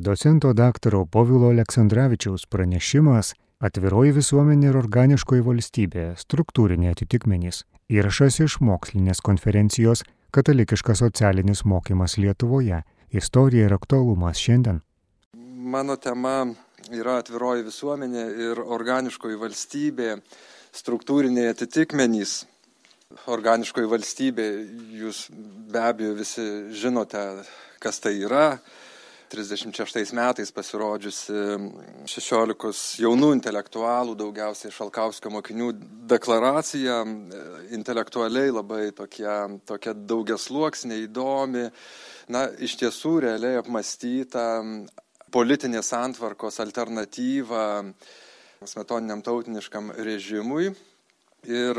Docento daktaro Povilo Aleksandраvičiaus pranešimas Atviroji visuomenė ir organiškoji valstybė - struktūriniai atitikmenys. Įrašas iš mokslinės konferencijos Katalikiškas socialinis mokymas Lietuvoje - istorija ir aktualumas šiandien. Mano tema yra atviroji visuomenė ir organiškoji valstybė - struktūriniai atitikmenys. Organiškoji valstybė, jūs be abejo visi žinote, kas tai yra 36 metais pasirodžiusi 16 jaunų intelektualų, daugiausiai Šalkauskio mokinių deklaracija, intelektualiai labai tokia, tokia daugiasluoksnė, įdomi, na, iš tiesų realiai apmastyta politinės antvarkos alternatyva smetoniniam tautiniškam režimui. Ir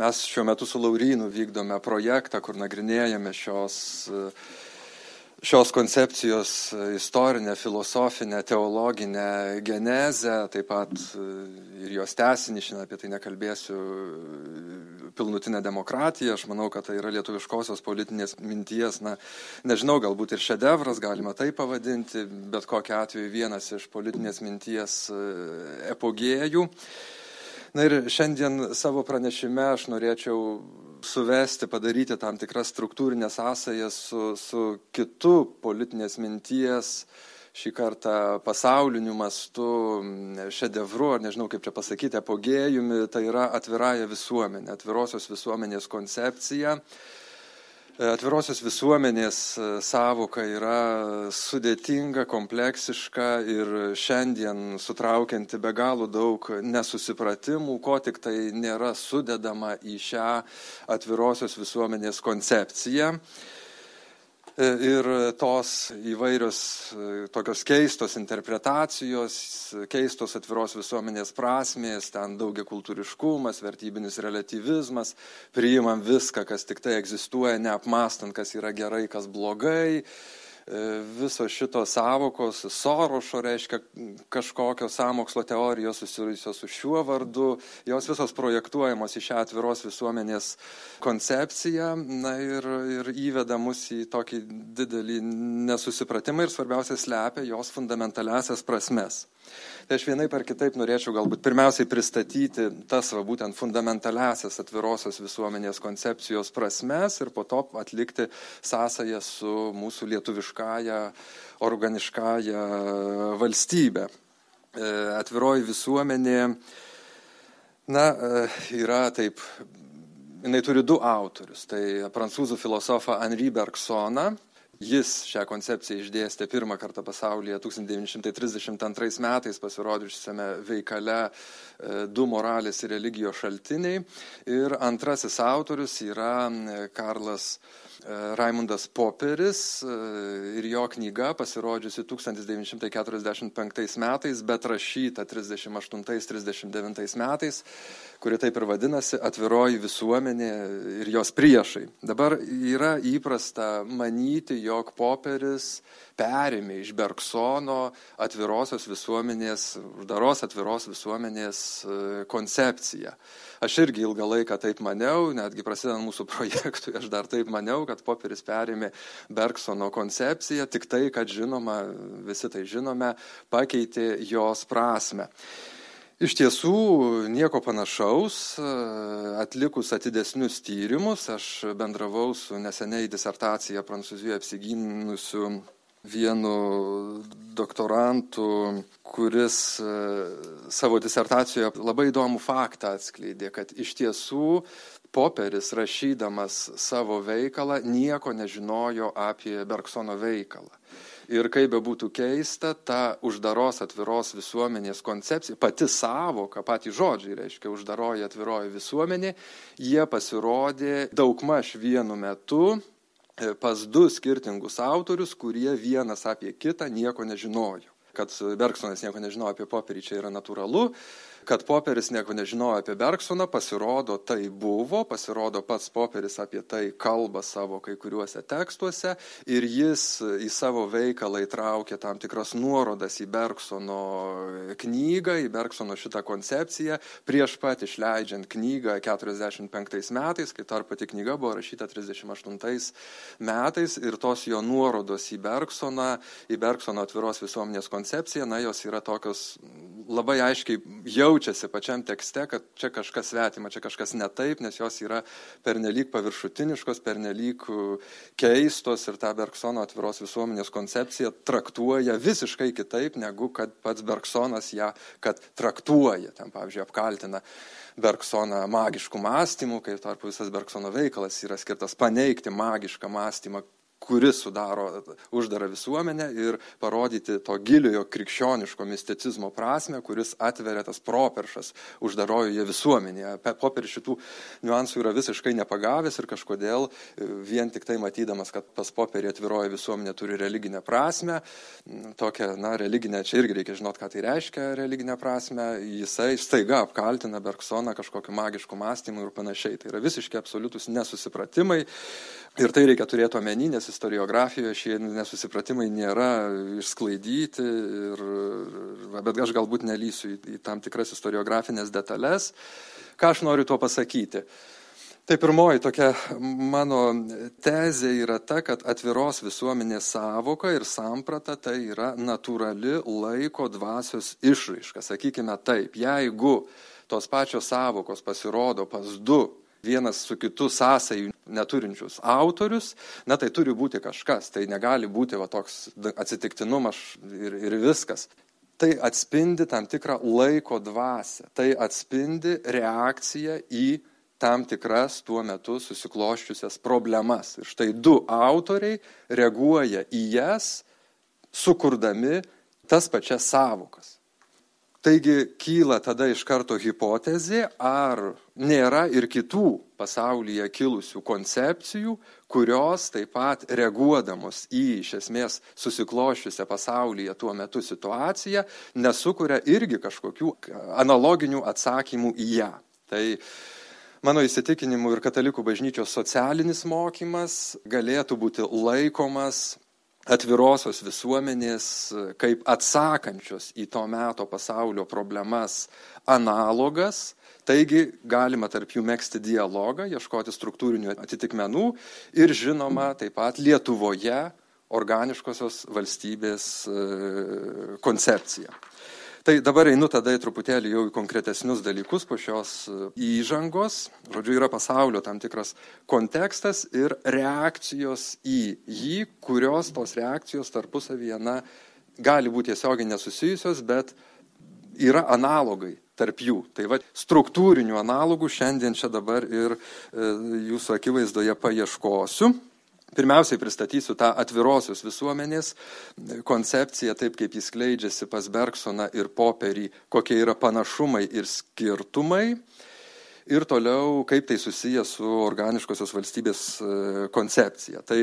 mes šiuo metu su Laurynu vykdome projektą, kur nagrinėjame šios šios koncepcijos istorinę, filosofinę, teologinę genezę, taip pat e, ir jos tesinį, šiandien apie tai nekalbėsiu, pilnutinę demokratiją. Aš manau, kad tai yra lietuviškosios politinės minties, na, nežinau, galbūt ir šedevras, galima tai pavadinti, bet kokia atveju vienas iš politinės minties e, epogėjų. Na ir šiandien savo pranešime aš norėčiau suvesti, padaryti tam tikras struktūrinės sąsajas su, su kitu politinės minties, šį kartą pasauliniu mastu, šedevru, ar nežinau kaip čia pasakyti, apogėjumi, tai yra atviraja visuomenė, atvirosios visuomenės koncepcija atvirosios visuomenės e, savoka yra sudėtinga, kompleksiška ir šiandien sutraukianti be galo daug nesusipratimų, ko tik tai nėra sudedama į šią atvirosios visuomenės koncepciją. E, ir tos įvairios e, tokios keistos interpretacijos, keistos atviros visuomenės prasmės, ten daugia kultūriškumas, vertybinis relativizmas, priimam viską, kas tik tai egzistuoja, neapmastant, kas yra gerai, kas blogai, E, visos šitos savokos, Sorošo reiškia kažkokios samokslo teorijos susijusios su šiuo vardu, jos visos projektuojamos į šią atviros visuomenės koncepciją na, ir, ir įveda mus į tokį didelį nesusipratimą ir svarbiausia slepia jos fundamentaliasias prasmes. Tai aš vienaip ar kitaip norėčiau galbūt pirmiausiai pristatyti tas va, būtent fundamentaliasias atvirosios visuomenės koncepcijos prasmes ir po to atlikti sąsąją su mūsų lietuviškąją, organiškąją valstybę. E, atviroji visuomenė, na, e, yra taip, jinai turi du autorius. Tai prancūzų filosofą Henri Bergsoną Jis šią koncepciją išdėstė pirmą kartą pasaulyje 1932 metais pasirodžiusiame veikale e, Du moralės ir religijos šaltiniai. Ir antrasis autorius yra Karlas Raimundas Poperis e, ir jo knyga pasirodžiusi 1945 metais, bet rašyta 38-39 metais, kuri taip ir vadinasi Atviroji visuomenė ir jos priešai. Dabar yra įprasta manyti, jog Poperis perėmė iš Bergsono atvirosios visuomenės, uždaros atviros visuomenės e, koncepciją. Aš irgi ilgą laiką taip maniau, netgi prasidant mūsų projektui, aš dar taip maniau, kad Poperis perėmė Bergsono koncepciją, tik tai, kad žinoma, visi tai žinome, pakeitė jos prasme. Iš tiesų, nieko panašaus, atlikus atidesnius tyrimus, aš bendravau su neseniai disertaciją Prancūzijoje apsigynusiu vienu doktorantu, kuris e, savo disertacijoje labai įdomų faktą atskleidė, kad iš tiesų Poperis rašydamas savo veikalą nieko nežinojo apie Bergsono veikalą. Ir kaip be būtų keista, ta uždaros atviros visuomenės koncepcija, pati savoka, patys žodžiai reiškia uždaroji atviroji visuomenė, jie pasirodė daugmaž vienu metu E, pas du skirtingus autorius, kurie vienas apie kitą nieko nežinojo. Kad Bergsonas nieko nežinojo apie popierį, čia yra natūralu, kad Poperis nieko nežinojo apie Bergsoną, pasirodo tai buvo, pasirodo pats Poperis apie tai kalba savo kai kuriuose tekstuose ir jis į savo veikalą įtraukė tam tikras nuorodas į Bergsono knygą, į Bergsono šitą koncepciją, prieš pat išleidžiant knygą 45 metais, kai tarp pati knyga buvo rašyta 38 metais ir tos jo nuorodos į Bergsoną, į Bergsono atviros visuomenės koncepciją, na, jos yra tokios labai aiškiai jaučiasi pačiam tekste, kad čia kažkas svetima, čia kažkas ne taip, nes jos yra pernelyg paviršutiniškos, pernelyg keistos ir tą Bergsono atviros visuomenės koncepciją traktuoja visiškai kitaip, negu kad pats Bergsonas ją, kad traktuoja. Ten, pavyzdžiui, apkaltina Bergsoną magiškų mąstymų, kai tarp visas Bergsono veikalas yra skirtas paneigti magišką mąstymą, kuris sudaro uždarą visuomenę ir parodyti to giliojo krikščioniško misticizmo prasme, kuris atveria tas properšas uždarojoje visuomenėje. Poperis šitų niuansų yra visiškai nepagavęs ir kažkodėl e, vien tik tai matydamas, kad pas poperį atviroji visuomenė turi religinę prasme, tokią, na, religinę, čia irgi reikia žinot, ką tai reiškia religinę prasme, jisai staiga apkaltina Bergsoną kažkokiu magišku mąstymu ir panašiai. Tai yra visiškai absoliutus nesusipratimai ir tai reikia turėti omeny, nes istoriografijoje šie nesusipratimai nėra išsklaidyti, ir, bet aš galbūt nelysiu į, į tam tikras istoriografinės detalės. Ką aš noriu tuo pasakyti? Tai pirmoji tokia mano tezė yra ta, kad atviros visuomenės savoka ir samprata tai yra natūrali laiko dvasios išraiška. Sakykime taip, jeigu tos pačios savokos pasirodo pas du vienas su kitu sąsajų neturinčius autorius, na tai turi būti kažkas, tai negali būti va, toks atsitiktinumas ir, ir viskas. Tai atspindi tam tikrą laiko dvasę, tai atspindi reakciją į tam tikras tuo metu susikloščiusias problemas. Ir štai du autoriai reaguoja į jas, sukurdami tas pačias savokas. Taigi kyla tada iš karto hipotezė, ar nėra ir kitų pasaulyje kilusių koncepcijų, kurios taip pat reaguodamos į iš esmės susiklošiusią pasaulyje tuo metu situaciją, nesukuria irgi kažkokių analoginių atsakymų į ją. Tai mano įsitikinimu ir katalikų bažnyčios socialinis mokymas galėtų būti laikomas atvirosios visuomenės kaip atsakančios į to meto pasaulio problemas analogas, taigi galima tarp jų mėgsti dialogą, ieškoti struktūrinių atitikmenų ir žinoma taip pat Lietuvoje organiškosios valstybės e, koncepcija. Tai dabar einu tada truputėlį jau į konkretesnius dalykus po šios e, įžangos. Žodžiu, yra pasaulio tam tikras kontekstas ir reakcijos į jį, kurios tos reakcijos tarpusavyje, na, gali būti tiesiogiai nesusijusios, bet yra analogai tarp jų. Tai va, struktūrinių analogų šiandien čia dabar ir e, jūsų akivaizdoje paieškosiu. Pirmiausiai pristatysiu tą atvirosios visuomenės koncepciją, taip kaip jis kleidžiasi pas Bergsoną ir Poperį, kokie yra panašumai ir skirtumai. Ir toliau, kaip tai susiję su organiškosios valstybės e, koncepcija. Tai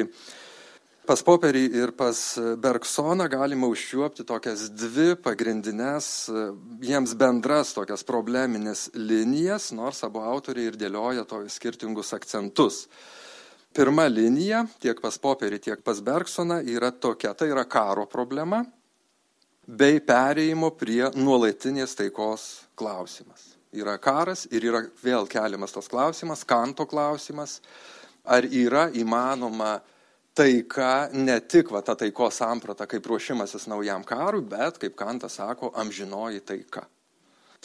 pas Poperį ir pas Bergsoną galima užčiuopti tokias dvi pagrindinės, e, jiems bendras tokias probleminės linijas, nors abu autoriai ir dėlioja to skirtingus akcentus pirma linija tiek pas Popierį, tiek pas Bergsoną yra tokia, tai yra karo problema bei pereimo prie nuolatinės taikos klausimas. Yra karas ir yra vėl keliamas tas klausimas, kanto klausimas, ar yra įmanoma taika ne tik va, ta taikos samprata kaip ruošimasis naujam karui, bet, kaip Kantas sako, amžinoji taika.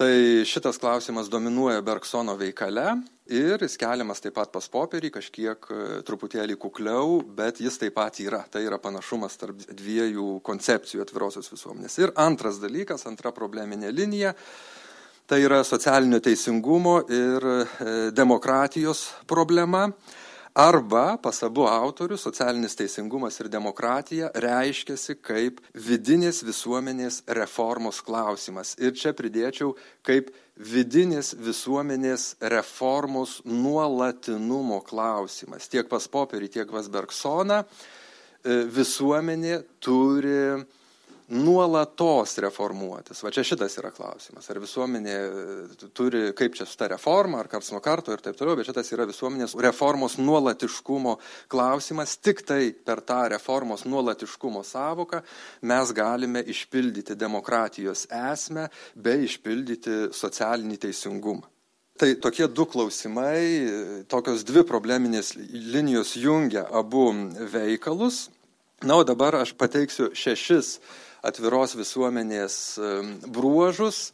Tai šitas klausimas dominuoja Bergsono veikale ir jis keliamas taip pat pas popierį, kažkiek e, truputėlį kukliau, bet jis taip pat yra. Tai yra panašumas tarp dviejų koncepcijų atvirosios visuomenės. Ir antras dalykas, antra probleminė linija, tai yra socialinio teisingumo ir e, demokratijos problema. Arba pas abu autorius socialinis teisingumas ir demokratija reiškiasi kaip vidinės visuomenės reformos klausimas. Ir čia pridėčiau kaip vidinės visuomenės reformos nuolatinumo klausimas. Tiek pas Popierį, tiek pas Bergsoną e, visuomenė turi nuolatos reformuotis. Va čia šitas yra klausimas. Ar visuomenė e, turi, kaip čia su ta reforma, ar karts nuo karto ir taip toliau, bet šitas yra visuomenės reformos nuolatiškumo klausimas. Tik tai per tą reformos nuolatiškumo savoką mes galime išpildyti demokratijos esmę bei išpildyti socialinį teisingumą. Tai tokie du klausimai, tokios dvi probleminės linijos jungia abu veikalus. Na, o dabar aš pateiksiu šešis atviros visuomenės bruožus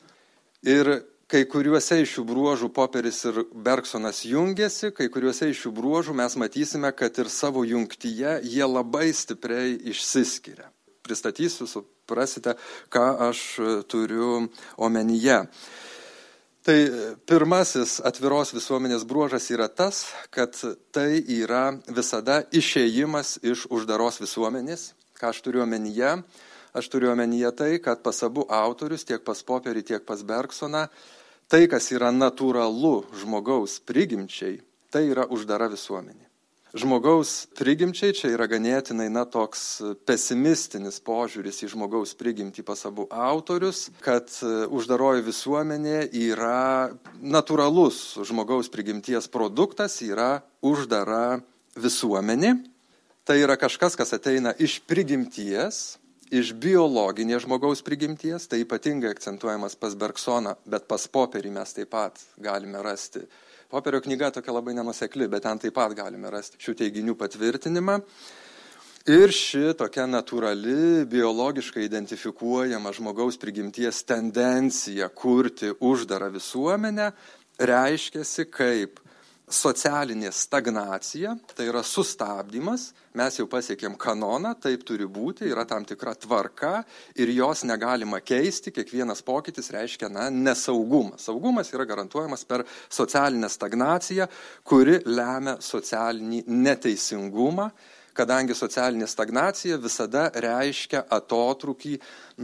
ir kai kuriuose iš šių bruožų Poperis ir Bergsonas jungiasi, kai kuriuose iš šių bruožų mes matysime, kad ir savo jungtyje jie labai stipriai išsiskiria. Pristatysiu, suprasite, ką aš turiu omenyje. Tai pirmasis atviros visuomenės bruožas yra tas, kad tai yra visada išėjimas iš uždaros visuomenės. Ką aš turiu omenyje? Aš turiu omenyje tai, kad pas abu autorius, tiek pas Popierį, tiek pas Bergsoną, tai, kas yra natūralu žmogaus prigimčiai, tai yra uždara visuomenė. Žmogaus prigimčiai čia yra ganėtinai, na, toks pesimistinis požiūris į žmogaus prigimtį pas abu autorius, kad uždaroji visuomenė yra natūralus žmogaus prigimties produktas, yra uždara visuomenė. Tai yra kažkas, kas ateina iš prigimties, iš biologinės žmogaus prigimties, tai ypatingai akcentuojamas pas Bergsoną, bet pas Popierį mes taip pat galime rasti. Poperio knyga tokia labai nenusekli, bet ten taip pat galime rasti šių teiginių patvirtinimą. Ir ši tokia natūrali, biologiškai identifikuojama žmogaus prigimties tendencija kurti uždarą visuomenę reiškiasi kaip socialinė stagnacija, tai yra sustabdymas, mes jau pasiekėm kanoną, taip turi būti, yra tam tikra tvarka ir jos negalima keisti, kiekvienas pokytis reiškia na, nesaugumą. Saugumas yra garantuojamas per socialinę stagnaciją, kuri lemia socialinį neteisingumą, kadangi socialinė stagnacija visada reiškia atotrukį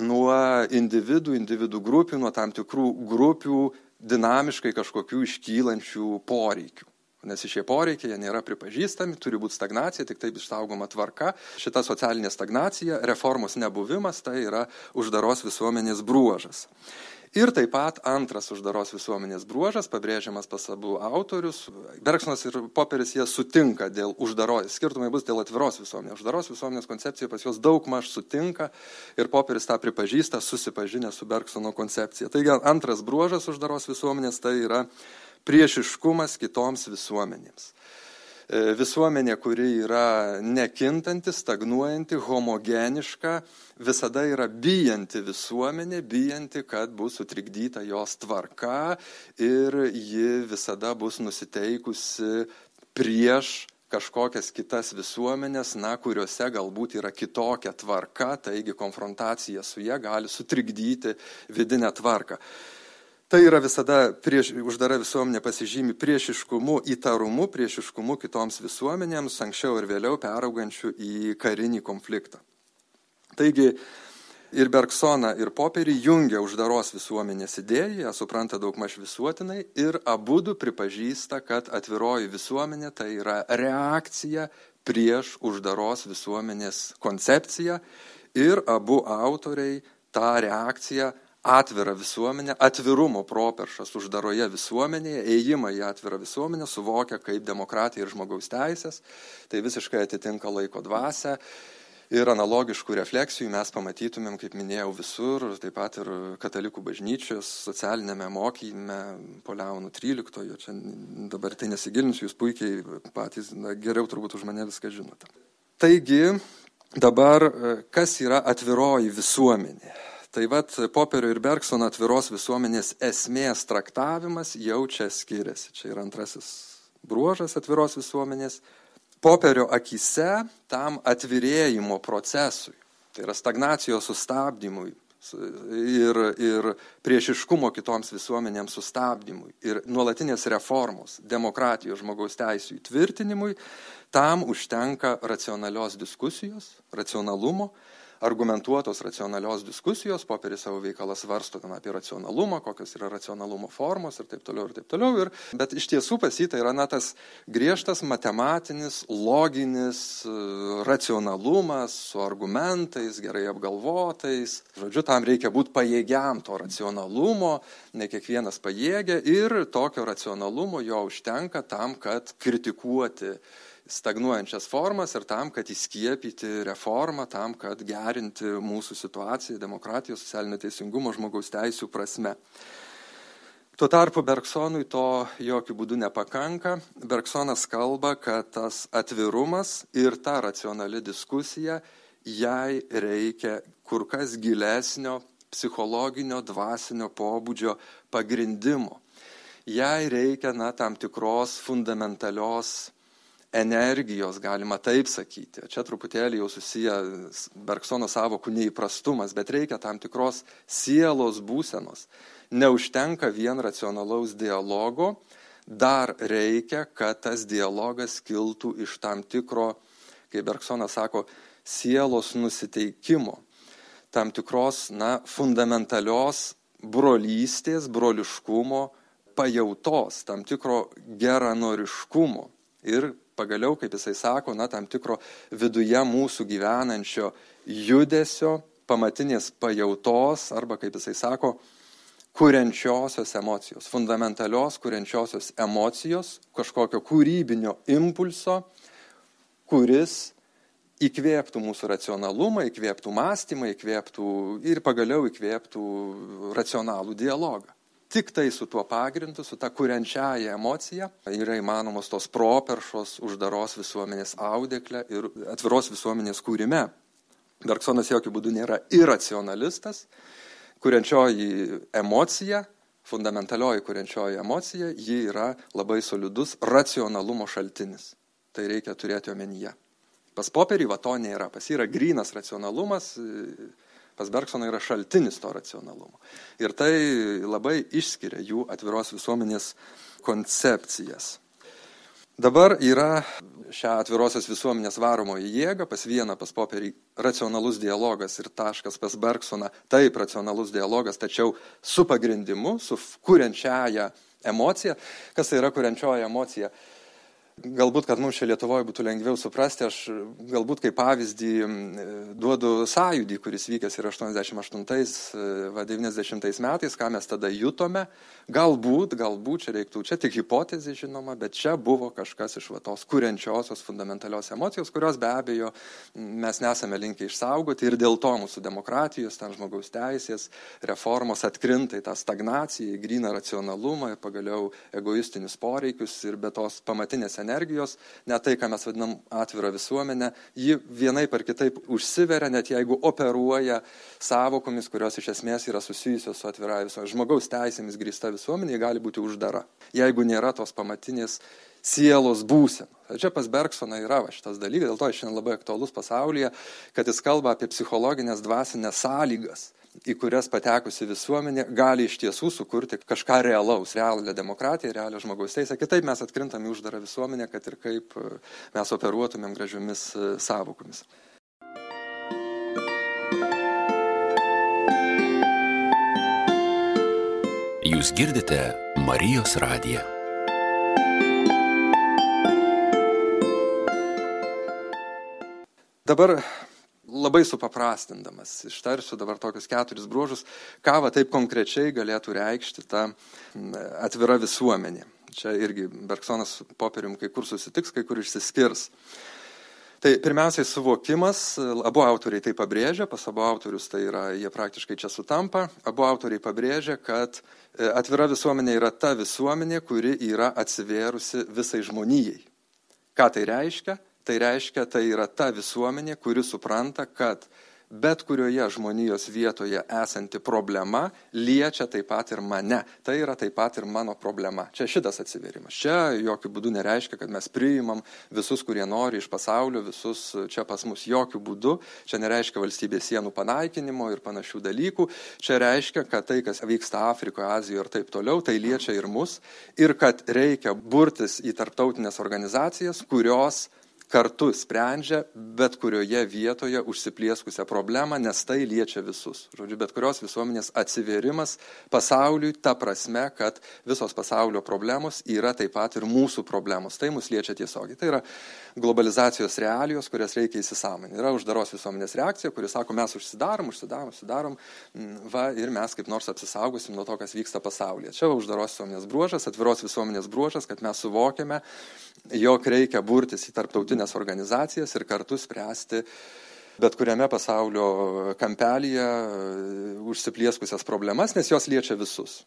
nuo individų, individų grupių, nuo tam tikrų grupių dinamiškai kažkokių iškylančių poreikių. Nes šie poreikiai jie nėra pripažįstami, turi būti stagnacija, tik taip išsaugoma tvarka. Šita socialinė stagnacija, reformos nebuvimas, tai yra uždaros visuomenės bruožas. Ir taip pat antras uždaros visuomenės bruožas, pabrėžiamas pas abu autorius, Bergsonas ir Poperis jie sutinka dėl uždaros, skirtumai bus dėl atviros visuomenės. Uždaros visuomenės koncepcija pas juos daug maž sutinka ir Poperis tą pripažįsta, susipažinę su Bergsono koncepcija. Taigi antras bruožas uždaros visuomenės tai yra priešiškumas kitoms visuomenėms. E, visuomenė, kuri yra nekintanti, stagnuojanti, homogeniška, visada yra bijanti visuomenė, bijanti, kad bus sutrikdyta jos tvarka ir ji visada bus nusiteikusi prieš kažkokias kitas visuomenės, na, kuriuose galbūt yra kitokia tvarka, taigi konfrontacija su jie gali sutrikdyti vidinę tvarką. Tai yra visada prieš, uždara visuomenė pasižymi priešiškumu, įtarumu, priešiškumu kitoms visuomenėms, anksčiau ir vėliau peraugančių į karinį konfliktą. Taigi ir Bergsoną, ir Popierį jungia uždaros visuomenės idėja, ją supranta daug maž visuotinai ir abu du pripažįsta, kad atviroji visuomenė tai yra reakcija prieš uždaros visuomenės koncepciją ir abu autoriai tą reakciją atvirą visuomenę, atvirumo properšas uždaroje visuomenėje, ėjimą į atvirą visuomenę suvokia kaip demokratija ir žmogaus teisės, tai visiškai atitinka laiko dvasę. Ir analogiškų refleksijų mes pamatytumėm, kaip minėjau, visur, taip pat ir katalikų bažnyčios socialinėme mokyme, po Leonų 13, čia dabar tai nesigilinsiu, jūs puikiai patys na, geriau turbūt už mane viską žinote. Taigi, dabar kas yra atviroji visuomenė? Tai vad Poperio ir Bergsono atviros visuomenės esmės traktavimas jau čia skiriasi. Čia yra antrasis bruožas atviros visuomenės. Poperio akise tam atvirėjimo procesui, tai yra stagnacijos sustabdymui ir, ir priešiškumo kitoms visuomenėms sustabdymui ir nuolatinės reformos, demokratijos žmogaus teisų įtvirtinimui, tam užtenka racionalios diskusijos, racionalumo argumentuotos racionalios diskusijos, popieriai savo veikalą svarsto ten apie racionalumą, kokios yra racionalumo formos ir taip toliau ir taip toliau. Ir, bet iš tiesų pas jį tai yra na, tas griežtas matematinis, loginis e, racionalumas su argumentais, gerai apgalvotais. Žodžiu, tam reikia būti pajėgiam to racionalumo, ne kiekvienas pajėgia ir tokio racionalumo jo užtenka tam, kad kritikuoti stagnuojančias formas ir tam, kad įskiepyti reformą, tam, kad gerinti mūsų situaciją demokratijos, socialinio teisingumo, žmogaus teisų prasme. Tuo tarpu Bergsonui to jokių būdų nepakanka. Bergsonas kalba, kad tas atvirumas ir ta racionali diskusija, jai reikia kur kas gilesnio psichologinio, dvasinio pobūdžio pagrindimo. Jai reikia na, tam tikros fundamentalios energijos, galima taip sakyti. Čia truputėlį jau susiję Bergsono savokų neįprastumas, bet reikia tam tikros sielos būsenos. Neužtenka vien racionalaus dialogo, dar reikia, kad tas dialogas kiltų iš tam tikro, kaip Bergsonas sako, sielos nusiteikimo, tam tikros, na, fundamentalios brolystės, broliškumo, pajautos, tam tikro geranoriškumo ir pagaliau, kaip jisai sako, na, tam tikro viduje mūsų gyvenančio judesio, pamatinės pajautos arba, kaip jisai sako, kuriančiosios emocijos, fundamentalios kuriančiosios emocijos, kažkokio kūrybinio impulso, kuris įkvėptų mūsų racionalumą, įkvėptų mąstymą, įkvėptų ir pagaliau įkvėptų racionalų dialogą tik tai su tuo pagrindu, su ta kuriančiaja emocija yra įmanomos tos properšos uždaros visuomenės audeklė ir atviros visuomenės kūrime. Bergsonas jokių būdų nėra iracionalistas, kuriančioji emocija, fundamentalioji kuriančioji emocija, ji yra labai solidus racionalumo šaltinis. Tai reikia turėti omenyje. Pas popierį va to nėra, pas yra grynas racionalumas, Pas Bergsoną yra šaltinis to racionalumo. Ir tai labai išskiria jų atviros visuomenės koncepcijas. Dabar yra šią atvirosios visuomenės varomoji jėga, pas vieną, pas popierį racionalus dialogas ir taškas pas Bergsoną, taip racionalus dialogas, tačiau su pagrindimu, su kuriančiaja emocija. Kas tai yra kuriančioji emocija? Galbūt, kad mums čia Lietuvoje būtų lengviau suprasti, aš galbūt kaip pavyzdį duodu sąjūdį, kuris vykęs ir 88-90 metais, ką mes tada jutome. Galbūt, galbūt čia reiktų, čia tik hipotezė žinoma, bet čia buvo kažkas iš tos kuriančiosios fundamentalios emocijos, kurios be abejo mes nesame linkę išsaugoti ir dėl to mūsų demokratijos, ten žmogaus teisės, reformos atkrinta į tą stagnaciją, į gryną racionalumą ir pagaliau egoistinius poreikius ir be tos pamatinės energijos, net tai, ką mes vadinam atvirą visuomenę, ji vienai par kitaip užsiveria, net jeigu operuoja savokomis, kurios iš esmės yra susijusios su atvira visuomenė. Žmogaus teisėmis grįsta visuomenė gali būti uždara, jeigu nėra tos pamatinės sielos būsenos. Čia pas Bergsoną yra va, šitas dalykas, dėl to jis šiandien labai aktualus pasaulyje, kad jis kalba apie psichologinės dvasinės sąlygas į kurias patekusi visuomenė gali iš tiesų sukurti kažką realaus, realią demokratiją, realią žmogaus teisę. Kitaip mes atkrintam į uždarą visuomenę, kad ir kaip e, mes operuotumėm gražiomis e, savokomis. Jūs girdite Marijos radiją. Dabar labai supaprastindamas ištarsiu dabar tokius keturis bruožus, ką va taip konkrečiai galėtų reikšti ta atvira visuomenė. Čia irgi Bergsonas popierium kai kur susitiks, kai kur išsiskirs. Tai pirmiausiai suvokimas, abu autoriai tai pabrėžia, pas abu autorius tai yra, jie praktiškai čia sutampa, abu autoriai pabrėžia, kad e, atvira visuomenė yra ta visuomenė, kuri yra atsivėrusi visai žmonijai. Ką tai reiškia? Tai reiškia, tai yra ta visuomenė, kuri supranta, kad bet kurioje žmonijos vietoje esanti problema liečia taip pat ir mane. Tai yra taip pat ir mano problema. Čia šitas atsiverimas. Čia jokių būdų nereiškia, kad mes priimam visus, kurie nori iš pasaulio, visus čia pas mus jokių būdų. Čia nereiškia valstybės sienų panaikinimo ir panašių dalykų. Čia reiškia, kad tai, kas vyksta Afrikoje, Azijoje ir taip toliau, tai liečia ir mus. Ir kad reikia burtis į tarptautinės organizacijas, kurios kartu sprendžia bet kurioje vietoje užsiplieskusią problemą, nes tai liečia visus. Žodžiu, bet kurios visuomenės atsiverimas pasauliui ta prasme, kad visos pasaulio problemos yra taip pat ir mūsų problemos. Tai mus liečia tiesiogiai. Tai yra globalizacijos realijos, kurias reikia įsisamoninti. Yra uždaros visuomenės reakcija, kuris sako, mes užsidarom, užsidarom, užsidarom, va, ir mes kaip nors apsisaugosim nuo to, kas vyksta pasaulyje. Čia uždaros visuomenės bruožas, atviros visuomenės bruožas, kad mes suvokiame, jog reikia burtis į tarptautinės organizacijas ir kartu spręsti bet kuriame pasaulio kampelyje užsiplieskusias problemas, nes jos liečia visus.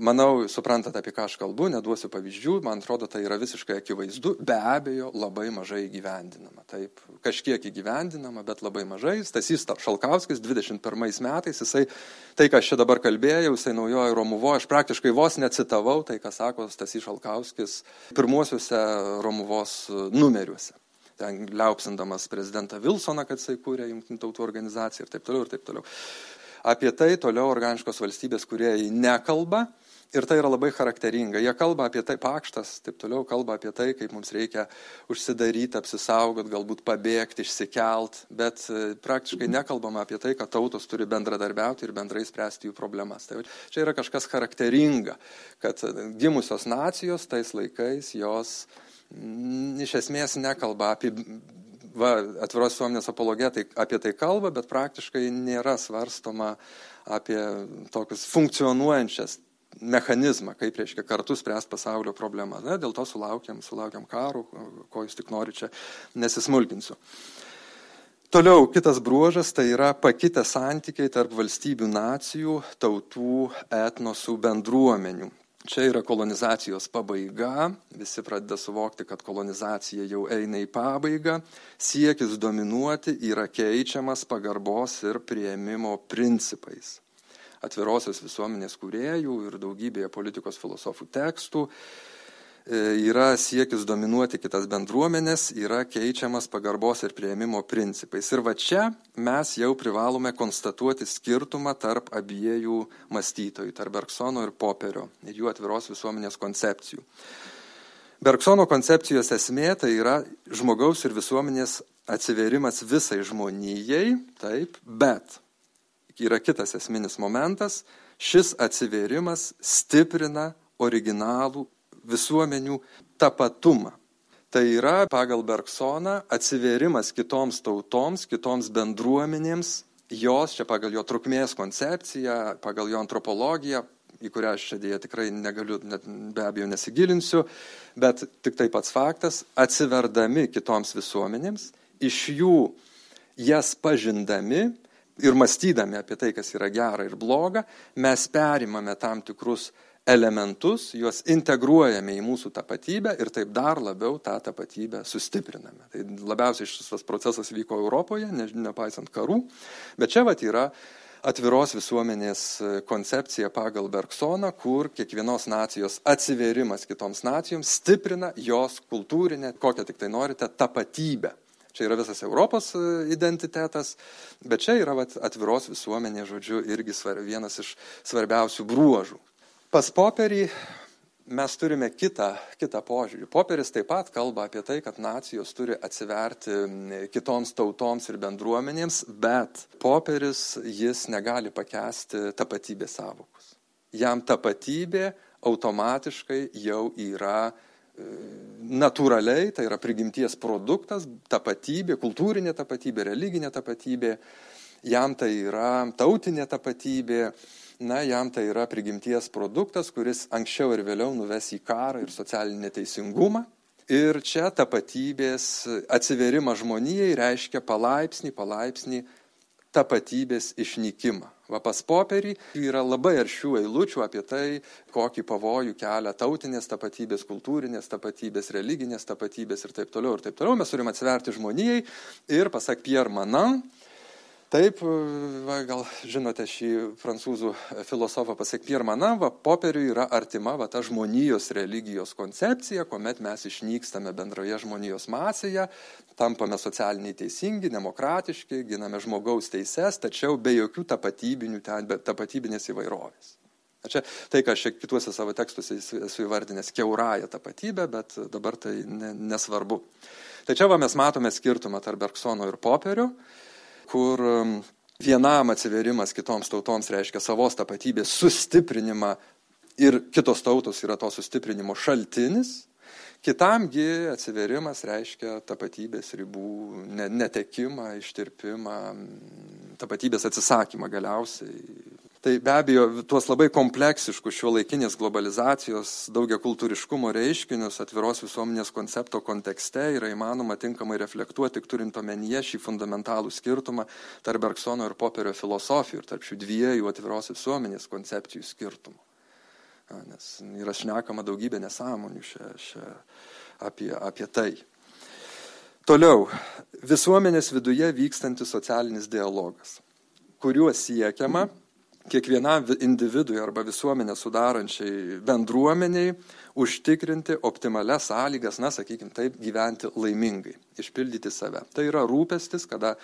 Manau, suprantate, apie ką aš kalbu, neduosiu pavyzdžių, man atrodo, tai yra visiškai akivaizdu, be abejo, labai mažai įgyvendinama. Taip, kažkiek įgyvendinama, bet labai mažai. Stasys Šalkauskis 21 metais, jisai, tai, ką aš čia dabar kalbėjau, jisai naujojo Romuvo, aš praktiškai vos necitavau tai, ką sako Stasys Šalkauskis pirmuosiuose Romuvos numeriuose ten liaupsindamas prezidentą Vilsoną, kad jisai kūrė Junktinių tautų organizaciją ir taip toliau ir taip toliau. Apie tai toliau organiškos valstybės, kurie nekalba. Ir tai yra labai charakteringa. Jie kalba apie tai, pakštas, taip toliau kalba apie tai, kaip mums reikia užsidaryti, apsisaugot, galbūt pabėgti, išsikelt, bet e, praktiškai nekalbama apie tai, kad tautos turi bendradarbiauti ir bendrai spręsti jų problemas. Tai čia yra kažkas charakteringa, kad gimusios nacijos tais laikais jos m, iš esmės nekalba apie va, atviros visuomenės apologetai apie tai kalba, bet praktiškai nėra svarstoma apie tokius funkcionuojančias mechanizmą, kaip reiškia kartu spręsti pasaulio problemą. Na, dėl to sulaukiam, sulaukiam karų, ko jūs tik nori čia nesismulkinsiu. Toliau kitas bruožas tai yra pakitę santykiai tarp valstybių nacijų, tautų, etnosų, bendruomenių. Čia yra kolonizacijos pabaiga, visi pradeda suvokti, kad kolonizacija jau eina į pabaigą, siekis dominuoti yra keičiamas pagarbos ir prieimimo principais. Atvirosios visuomenės kūrėjų ir daugybėje politikos filosofų tekstų yra siekis dominuoti kitas bendruomenės, yra keičiamas pagarbos ir prieimimo principais. Ir va čia mes jau privalome konstatuoti skirtumą tarp abiejų mąstytojų, tarp Bergsono ir Poperio ir jų atviros visuomenės koncepcijų. Bergsono koncepcijos esmė tai yra žmogaus ir visuomenės atsiverimas visai žmonijai, taip, bet yra kitas esminis momentas, šis atsiverimas stiprina originalų visuomenių tapatumą. Tai yra pagal Bergsoną atsiverimas kitoms tautoms, kitoms bendruomenėms, jos, čia pagal jo trukmės koncepciją, pagal jo antropologiją, į kurią aš čia dėja tikrai negaliu, net, be abejo nesigilinsiu, bet tik tai pats faktas, atsiverdami kitoms visuomenėms, iš jų jas pažindami ir mąstydami apie tai, kas yra gera ir bloga, mes perimame tam tikrus elementus, juos integruojame į mūsų tapatybę ir taip dar labiau tą tapatybę sustipriname. Tai labiausiai šis procesas vyko Europoje, ne, nepaisant karų, bet čia vat yra atviros visuomenės koncepcija pagal Bergsoną, kur kiekvienos nacijos atsiverimas kitoms nacijoms stiprina jos kultūrinę, kokią tik tai norite, tapatybę. Čia yra visas Europos identitetas, bet čia yra vat, atviros visuomenės, žodžiu, irgi svar, vienas iš svarbiausių bruožų. Pas poperį mes turime kitą, kitą požiūrį. Poperis taip pat kalba apie tai, kad nacijos turi atsiverti kitoms tautoms ir bendruomenėms, bet poperis jis negali pakęsti tapatybės savokus. Jam tapatybė automatiškai jau yra e, natūraliai, tai yra prigimties produktas, tapatybė, kultūrinė tapatybė, religinė tapatybė, jam tai yra tautinė tapatybė, na, jam tai yra prigimties produktas, kuris anksčiau ir vėliau nuves į karą ir socialinį neteisingumą. Ir čia tapatybės atsiverimas žmonijai reiškia palaipsnį, palaipsnį tapatybės išnykimą. Va pas popierį yra labai aršių eilučių apie tai, kokį pavojų kelia tautinės tapatybės, kultūrinės tapatybės, religinės tapatybės ir taip toliau. Ir taip toliau mes turime atsiverti žmonijai ir, pasak Pierre Manan, Taip, va, gal žinote šį prancūzų filosofą pasak Pierre Manin, va, popieriui yra artima va, ta žmonijos religijos koncepcija, kuomet mes išnykstame bendroje žmonijos masėje, tampame socialiniai teisingi, demokratiški, giname žmogaus teises, tačiau be jokių tapatybinės įvairovės. Čia tai, ką aš kituose savo tekstuose esu įvardinęs keurąją tapatybę, bet dabar tai ne, nesvarbu. Čia va mes matome skirtumą tarp Bergsono ir Poperio, kur um, vienam atsiverimas kitoms tautoms reiškia savos tapatybės sustiprinimą ir kitos tautos yra to sustiprinimo šaltinis, kitamgi atsiverimas reiškia tapatybės ribų netekimą, ištirpimą, tapatybės atsisakymą galiausiai Tai be abejo, tuos labai kompleksiškus šio laikinės globalizacijos daugia kultūriškumo reiškinius atviros visuomenės koncepto kontekste yra įmanoma tinkamai reflektuoti, tik turint omenyje šį fundamentalų skirtumą tarp Bergsono ir Poperio filosofijų ir tarp šių dviejų atviros visuomenės koncepcijų skirtumų. Nes yra šnekama daugybė nesąmonių šia, šia, apie, apie tai. Toliau, visuomenės viduje vykstantis socialinis dialogas, kuriuo siekiama kiekvienam individui arba visuomenę sudarančiai bendruomeniai užtikrinti optimalias sąlygas, na, sakykime taip, gyventi laimingai, išpildyti save. Tai yra rūpestis, kada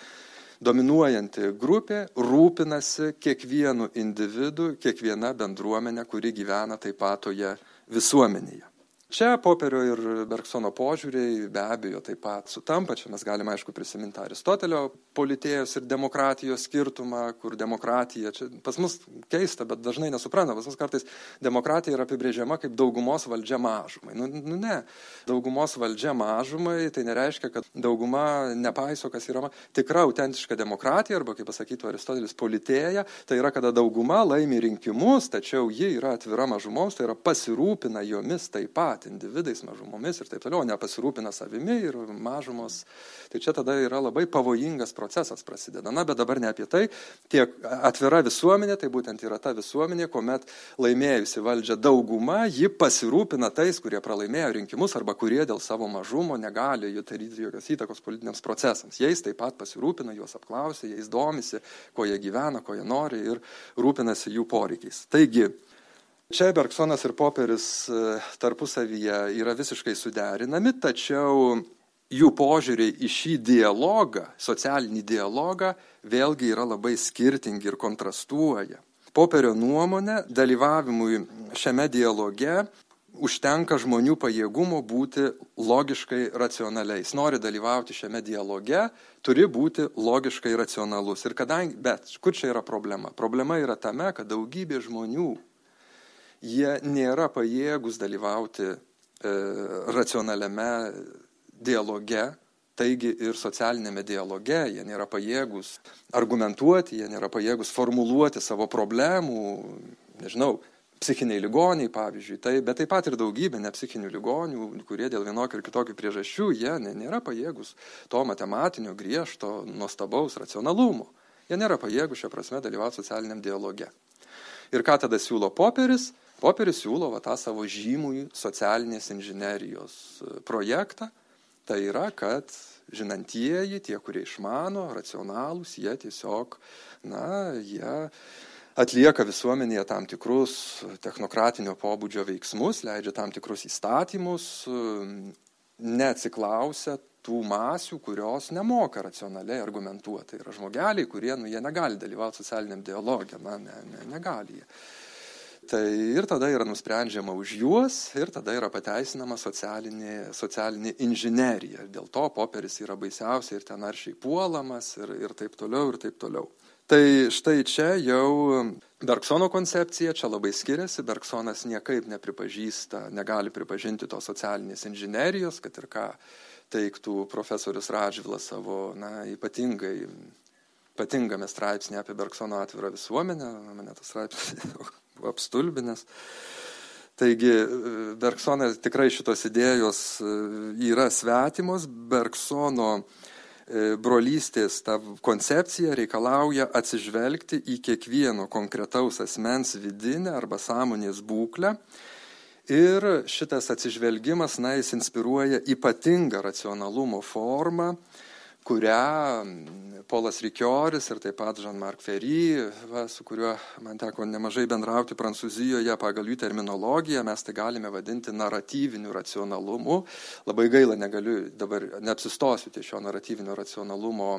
dominuojanti grupė rūpinasi kiekvienu individu, kiekviena bendruomenė, kuri gyvena taip pat toje visuomenėje. Čia Poperio ir Bergsono požiūriai be abejo taip pat sutampa, čia mes galime aišku prisiminti Aristotelio politėjos ir demokratijos skirtumą, kur demokratija, čia pas mus keista, bet dažnai nesupranta, pas mus kartais demokratija yra apibrėžiama kaip daugumos valdžia mažumai. Nu, nu ne, daugumos valdžia mažumai tai nereiškia, kad dauguma nepaiso, kas yra tikra autentiška demokratija, arba kaip pasakytų Aristotelis, politėja, tai yra, kada dauguma laimi rinkimus, tačiau ji yra atvira mažumoms, tai yra pasirūpina jomis taip pat pat individais, mažumomis ir taip toliau, nepasirūpina savimi ir mažumos. Tai čia tada yra labai pavojingas procesas prasideda. Na, bet dabar ne apie tai. Tiek atvira visuomenė, tai būtent yra ta visuomenė, kuomet laimėjusi valdžia dauguma, ji pasirūpina tais, kurie pralaimėjo rinkimus arba kurie dėl savo mažumo negali jų daryti jokios įtakos politiniams procesams. Jais taip pat pasirūpina, juos apklausia, jais domisi, ko jie gyvena, ko jie nori ir rūpinasi jų poreikiais. Taigi, Čia Bergsonas ir Poperis e, tarpusavyje yra visiškai suderinami, tačiau jų požiūriai į šį dialogą, socialinį dialogą, vėlgi yra labai skirtingi ir kontrastuoja. Poperio nuomonė dalyvavimui šiame dialoge užtenka žmonių pajėgumo būti logiškai racionaliais. Nori dalyvauti šiame dialoge, turi būti logiškai racionalus. Ir kadangi, bet kur čia yra problema? Problema yra tame, kad daugybė žmonių jie nėra pajėgus dalyvauti e, racionaliame dialoge, taigi ir socialinėme dialoge, jie nėra pajėgus argumentuoti, jie nėra pajėgus formuluoti savo problemų, nežinau, psichiniai ligoniai, pavyzdžiui, tai, bet taip pat ir daugybė nepsichinių ligonių, kurie dėl vienokių ir kitokių priežasčių, jie nėra pajėgus to matematinio, griežto, nuostabaus racionalumo. Jie nėra pajėgus šią prasme dalyvauti socialiniam dialoge. Ir ką tada siūlo poperis? Poperis siūlo va, tą savo žymųjį socialinės inžinerijos e, projektą. Tai yra, kad žinantieji, tie, kurie išmano, racionalūs, jie tiesiog, na, jie atlieka visuomenėje tam tikrus technokratinio pobūdžio veiksmus, leidžia tam tikrus įstatymus, e, neatsiklausia tų masių, kurios nemoka racionaliai argumentuoti. Tai yra žmogeliai, kurie, nu, jie negali dalyvauti socialiniam dialogė, na, ne, ne, negali jie. Tai ir tada yra nusprendžiama už juos ir tada yra pateisinama socialinė, socialinė inžinerija. Dėl to poperis yra baisiausia ir ten aršiai puolamas ir, ir taip toliau ir taip toliau. Tai štai čia jau Bergsono koncepcija čia labai skiriasi. Bergsonas niekaip nepripažįsta, negali pripažinti tos socialinės inžinerijos, kad ir ką teiktų profesorius Radžvilas savo na, ypatingai ypatingame straipsnėje apie Bergsono atvirą visuomenę, mane tas straipsnis apstulbinęs. Taigi Bergsonas tikrai šitos idėjos e, yra svetimos, Bergsono e, brolystės ta koncepcija reikalauja atsižvelgti į kiekvieno konkretaus asmens vidinę arba sąmonės būklę. Ir šitas atsižvelgimas, na, jis inspiruoja ypatingą racionalumo formą, kurią Polas Rikioris ir taip pat Jean-Marc Ferry, va, su kuriuo man teko nemažai bendrauti Prancūzijoje pagal jų terminologiją, mes tai galime vadinti naratyviniu racionalumu. Labai gaila, negaliu dabar neapsistosiu ties šio naratyvinio racionalumo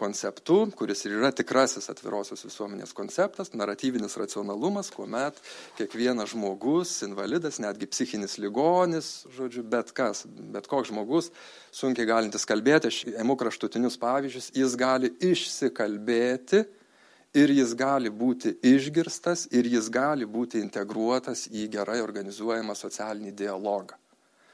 konceptu, kuris ir yra tikrasis atvirosios visuomenės konceptas, naratyvinis racionalumas, kuomet kiekvienas žmogus, invalidas, netgi psichinis ligonis, žodžiu, bet kas, bet koks žmogus, sunkiai galintis kalbėti, aš ėmu kraštutinius pavyzdžius, jis gali išsikalbėti ir jis gali būti išgirstas ir jis gali būti integruotas į gerai organizuojamą socialinį dialogą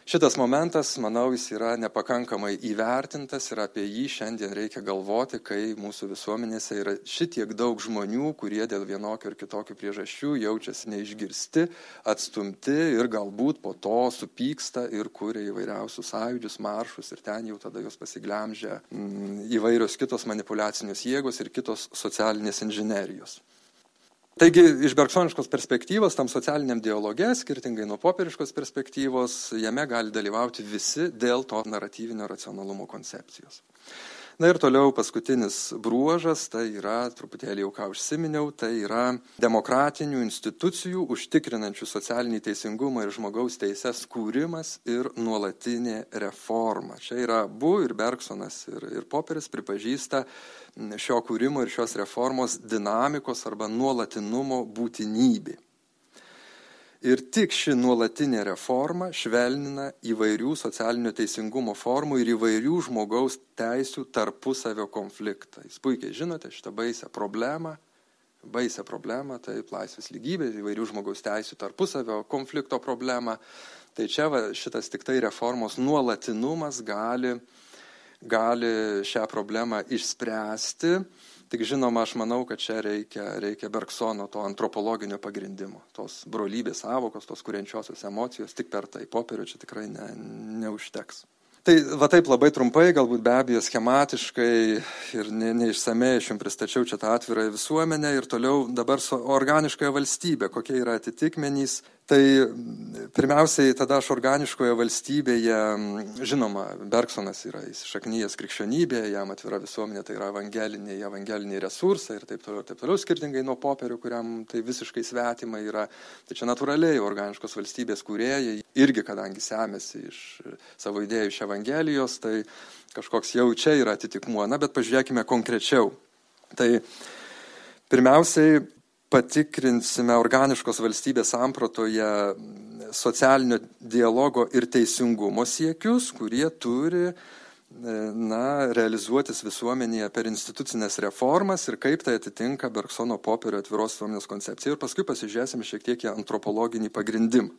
šitas momentas manau jis yra nepakankamai įvertintas ir apie jį šiandien reikia galvoti kai mūsų visuomenėse yra šitiek daug žmonių kurie dėl vienokių ar kitokių priežasčių jaučiasi neišgirsti atstumti ir galbūt po to supyksta ir kuria įvairiausius sąjūdžius maršus ir ten jau tada juos pasiglemžia mm, įvairios kitos manipuliacinės jėgos ir kitos socialinės inžinerijos taigi iš bergsoniškos perspektyvos tam socialiniam dialoge skirtingai nuo popieriškos perspektyvos jame gali dalyvauti visi dėl to naratyvinio racionalumo koncepcijos na ir toliau paskutinis bruožas tai yra truputėlį jau ką užsiminiau tai yra demokratinių institucijų užtikrinančių socialinį teisingumą ir žmogaus teises kūrimas ir nuolatinė reforma. Čia yra abu ir bergsonas ir ir poperis pripažįsta šio kūrimo ir šios reformos dinamikos arba nuolatinumo būtinybė ir tik ši nuolatinė reforma švelnina įvairių socialinio teisingumo formų ir įvairių žmogaus teisių tarpusavio konfliktą. Jūs puikiai žinote šitą baisią problemą baisią problemą taip laisvės lygybė įvairių žmogaus teisių tarpusavio konflikto problemą. Tai čia va šitas tiktai reformos nuolatinumas gali gali šią problemą išspręsti tik žinoma aš manau kad čia reikia reikia bergsono to antropologinio pagrindimo tos brolybės sąvokos tos kuriančiosios emocijos tik per tai popierių čia tikrai ne neužteks. Tai va taip labai trumpai galbūt be abejo schematiškai ir ne neišsamiai aš jum pristačiau čia tą atvirąją visuomenę ir toliau dabar su organiškąja valstybe kokie yra atitikmenys tai pirmiausiai tada aš organiškoje valstybėje žinoma bergsonas yra įsišaknijęs krikščionybėje jam atvira visuomenė tai yra evangeliniai evangeliniai resursai ir taip toliau taip toliau skirtingai nuo popierių kuriam tai visiškai svetima yra. Tai čia natūraliai organiškos valstybės kūrėjai irgi kadangi semiasi iš savo idėjų iš evangelijos tai kažkoks jau čia yra atitikmuo. Na bet pažiūrėkime konkrečiau. Tai pirmiausiai patikrinsime organiškos valstybės sampratoje socialinio dialogo ir teisingumo siekius, kurie turi e, na, realizuotis visuomenėje per institucinės reformas ir kaip tai atitinka Bergsono popierio atviros visuomenės koncepciją. Ir paskui pasižiūrėsime šiek tiek į antropologinį pagrindimą.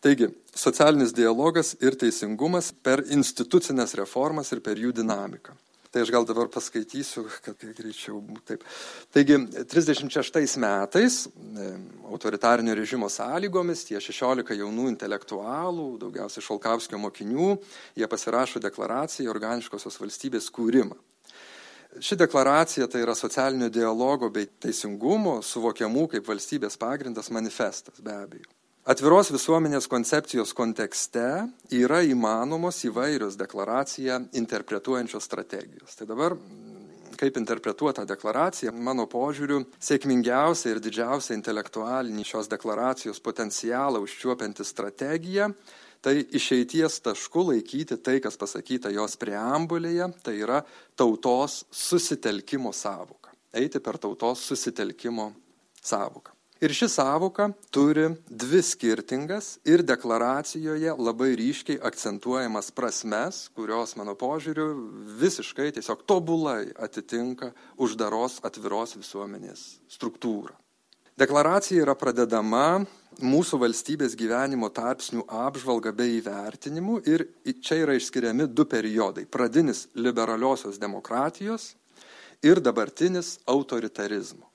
Taigi, socialinis dialogas ir teisingumas per institucinės reformas ir per jų dinamiką. Tai aš gal dabar paskaitysiu, kad greičiau taip. Taigi, 36 metais e, autoritarinio režimo sąlygomis tie 16 jaunų intelektualų, daugiausiai Šalkauskio mokinių, jie pasirašo deklaraciją organiškosios valstybės kūrimą. Ši deklaracija tai yra socialinio dialogo bei teisingumo suvokiamų kaip valstybės pagrindas manifestas be abejo atviros visuomenės koncepcijos kontekste yra įmanomos įvairios deklaraciją interpretuojančios strategijos. Tai dabar kaip interpretuot tą deklaraciją? Mano požiūriu sėkmingiausia ir didžiausią intelektualinį šios deklaracijos potencialą užčiuopianti strategija tai išeities tašku laikyti tai kas pasakyta jos preambulėje tai yra tautos susitelkimo sąvoka eiti per tautos susitelkimo sąvoką ir ši sąvoka turi dvi skirtingas ir deklaracijoje labai ryškiai akcentuojamas prasmes kurios mano požiūriu visiškai tiesiog tobulai atitinka uždaros atviros visuomenės struktūrą. Deklaracija yra pradedama mūsų valstybės gyvenimo tarpsnių apžvalga bei įvertinimu ir čia yra išskiriami du periodai pradinis liberaliosios demokratijos ir dabartinis autoritarizmo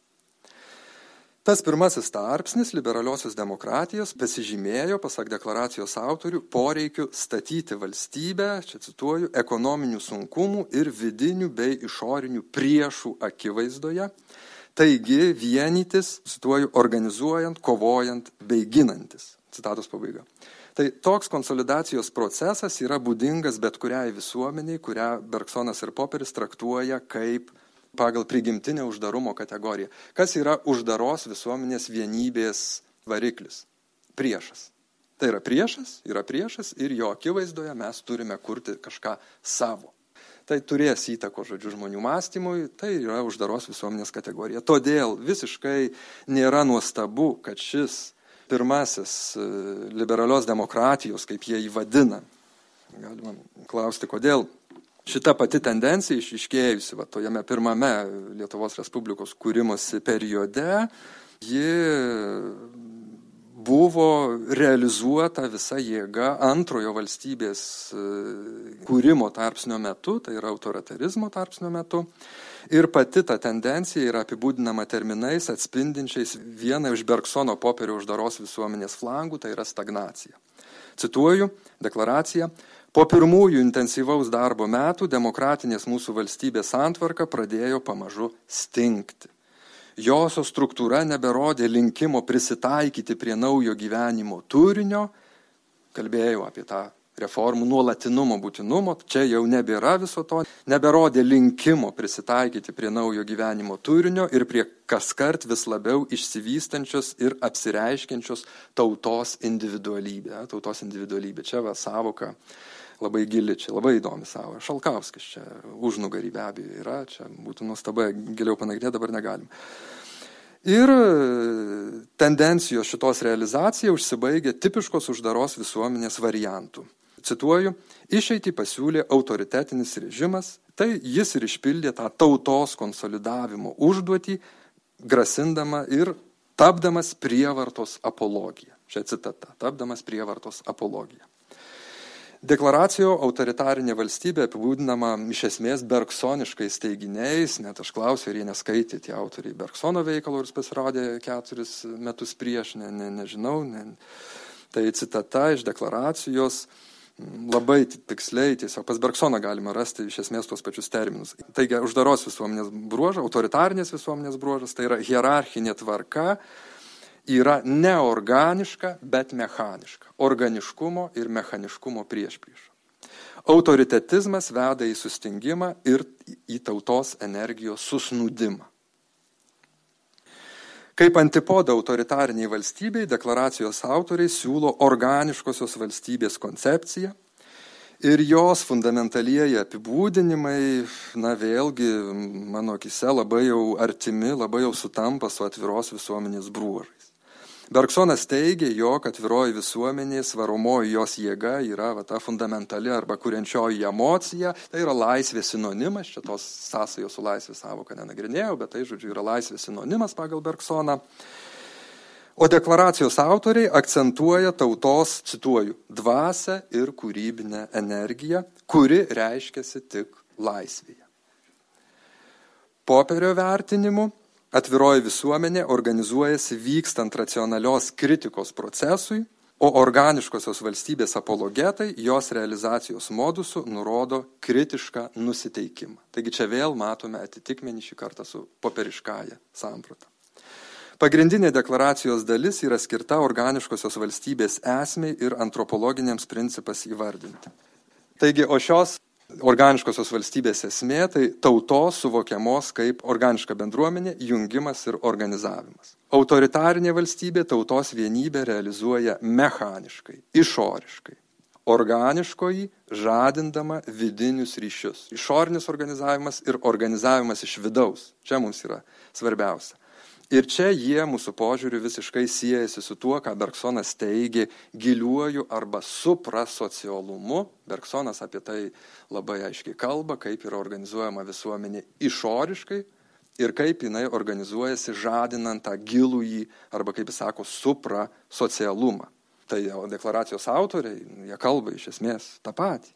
tas pirmasis tarpsnis liberaliosios demokratijos pasižymėjo pasak deklaracijos autorių poreikiu statyti valstybę čia cituoju ekonominių sunkumų ir vidinių bei išorinių priešų akivaizdoje. Taigi vienytis cituoju organizuojant kovojant bei ginantis. Citatos pabaiga. Tai toks konsolidacijos procesas yra būdingas bet kuriai visuomeniai, kurią Bergsonas ir Poperis traktuoja kaip pagal prigimtinę uždarumo kategoriją. Kas yra uždaros visuomenės vienybės variklis? Priešas. Tai yra priešas, yra priešas ir jo akivaizdoje mes turime kurti kažką savo. Tai turės įtako, žodžiu, žmonių mąstymui, tai yra uždaros visuomenės kategorija. Todėl visiškai nėra nuostabu, kad šis pirmasis e, liberalios demokratijos, kaip jie įvadina. Galima klausti, kodėl šita pati tendencija išiškėjusi va, tojame pirmame Lietuvos Respublikos kūrimosi periode, ji buvo realizuota visa jėga antrojo valstybės e, kūrimo tarpsnio metu, tai yra autoritarizmo tarpsnio metu. Ir pati ta tendencija yra apibūdinama terminais atspindinčiais vieną iš Bergsono popierio uždaros visuomenės flangų, tai yra stagnacija. Cituoju deklaraciją. Po pirmųjų intensyvaus darbo metų demokratinės mūsų valstybės santvarka pradėjo pamažu stingti. Josios struktūra neberodė linkimo prisitaikyti prie naujo gyvenimo turinio, kalbėjau apie tą reformų nuolatinumo būtinumo, čia jau nebėra viso to, neberodė linkimo prisitaikyti prie naujo gyvenimo turinio ir prie kaskart vis labiau išsivystančios ir apsireiškiančios tautos individualybė. Tautos individualybė. Čia va savoka labai gili, čia labai įdomi savo. Šalkauskas čia užnugarį be abejo yra, čia būtų nuostabai, giliau panagrinėti dabar negalim. Ir tendencijos šitos realizacija užsibaigia tipiškos uždaros visuomenės variantų cituoju, išeitį pasiūlė autoritetinis režimas, tai jis ir išpildė tą tautos konsolidavimo užduotį, grasindama ir tapdamas prievartos apologiją. Čia citata, tapdamas prievartos apologiją. Deklaracijo autoritarinė valstybė apibūdinama iš esmės bergsoniškais teiginiais, net aš klausiau, ar jie neskaitė tie autoriai Bergsono veikalo, jis pasirodė keturis metus prieš, ne, ne, nežinau. Ne. Tai citata iš deklaracijos labai tiksliai, tiesiog pas Bergsoną galima rasti iš esmės tuos pačius terminus. Taigi, uždaros visuomenės bruožas, autoritarinės visuomenės bruožas, tai yra hierarchinė tvarka, yra neorganiška, bet mechaniška. Organiškumo ir mechaniškumo prieš prieš. Autoritetizmas veda į sustingimą ir į tautos energijos susnūdimą. Kaip antipodą autoritariniai valstybei, deklaracijos autoriai siūlo organiškosios valstybės koncepciją ir jos fundamentalieji apibūdinimai, na vėlgi, mano akise labai jau artimi, labai jau sutampa su atviros visuomenės bruožai. Bergsonas teigia, jog atviroji visuomenė, svaromoji jos jėga yra va, ta fundamentali arba kuriančioji emocija, tai yra laisvės sinonimas, čia tos sąsajos su laisvės savoka nenagrinėjau, bet tai, žodžiu, yra laisvės sinonimas pagal Bergsoną. O deklaracijos autoriai akcentuoja tautos, cituoju, dvasę ir kūrybinę energiją, kuri reiškiasi tik laisvėje. Popierio vertinimu atviroji visuomenė organizuojasi vykstant racionalios kritikos procesui, o organiškosios valstybės apologetai jos realizacijos modusų nurodo kritišką nusiteikimą. Taigi čia vėl matome atitikmenį šį kartą su poperiškąja samprata. Pagrindinė deklaracijos dalis yra skirta organiškosios valstybės esmei ir antropologiniams principas įvardinti. Taigi, o šios organiškosios valstybės esmė tai tautos suvokiamos kaip organiška bendruomenė, jungimas ir organizavimas. Autoritarinė valstybė tautos vienybę realizuoja mechaniškai, išoriškai. Organiškoji žadindama vidinius ryšius. Išorinis organizavimas ir organizavimas iš vidaus. Čia mums yra svarbiausia. Ir čia jie mūsų požiūriu visiškai siejasi su tuo, ką Bergsonas teigė giliuoju arba suprasocialumu. Bergsonas apie tai labai aiškiai kalba, kaip yra organizuojama visuomenė išoriškai ir kaip jinai organizuojasi žadinant tą gilųjį arba, kaip jis sako, suprasocialumą. Tai deklaracijos autoriai, jie kalba iš esmės tą patį.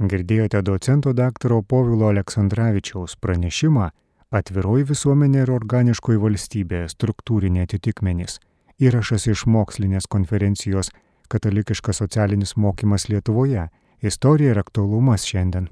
Girdėjote docento daktaro Povilo Aleksandраvičiaus pranešimą Atviroji visuomenė ir organiškoji valstybė - struktūriniai atitikmenys. Įrašas iš mokslinės konferencijos Katalikiškas socialinis mokymas Lietuvoje - istorija ir aktualumas šiandien.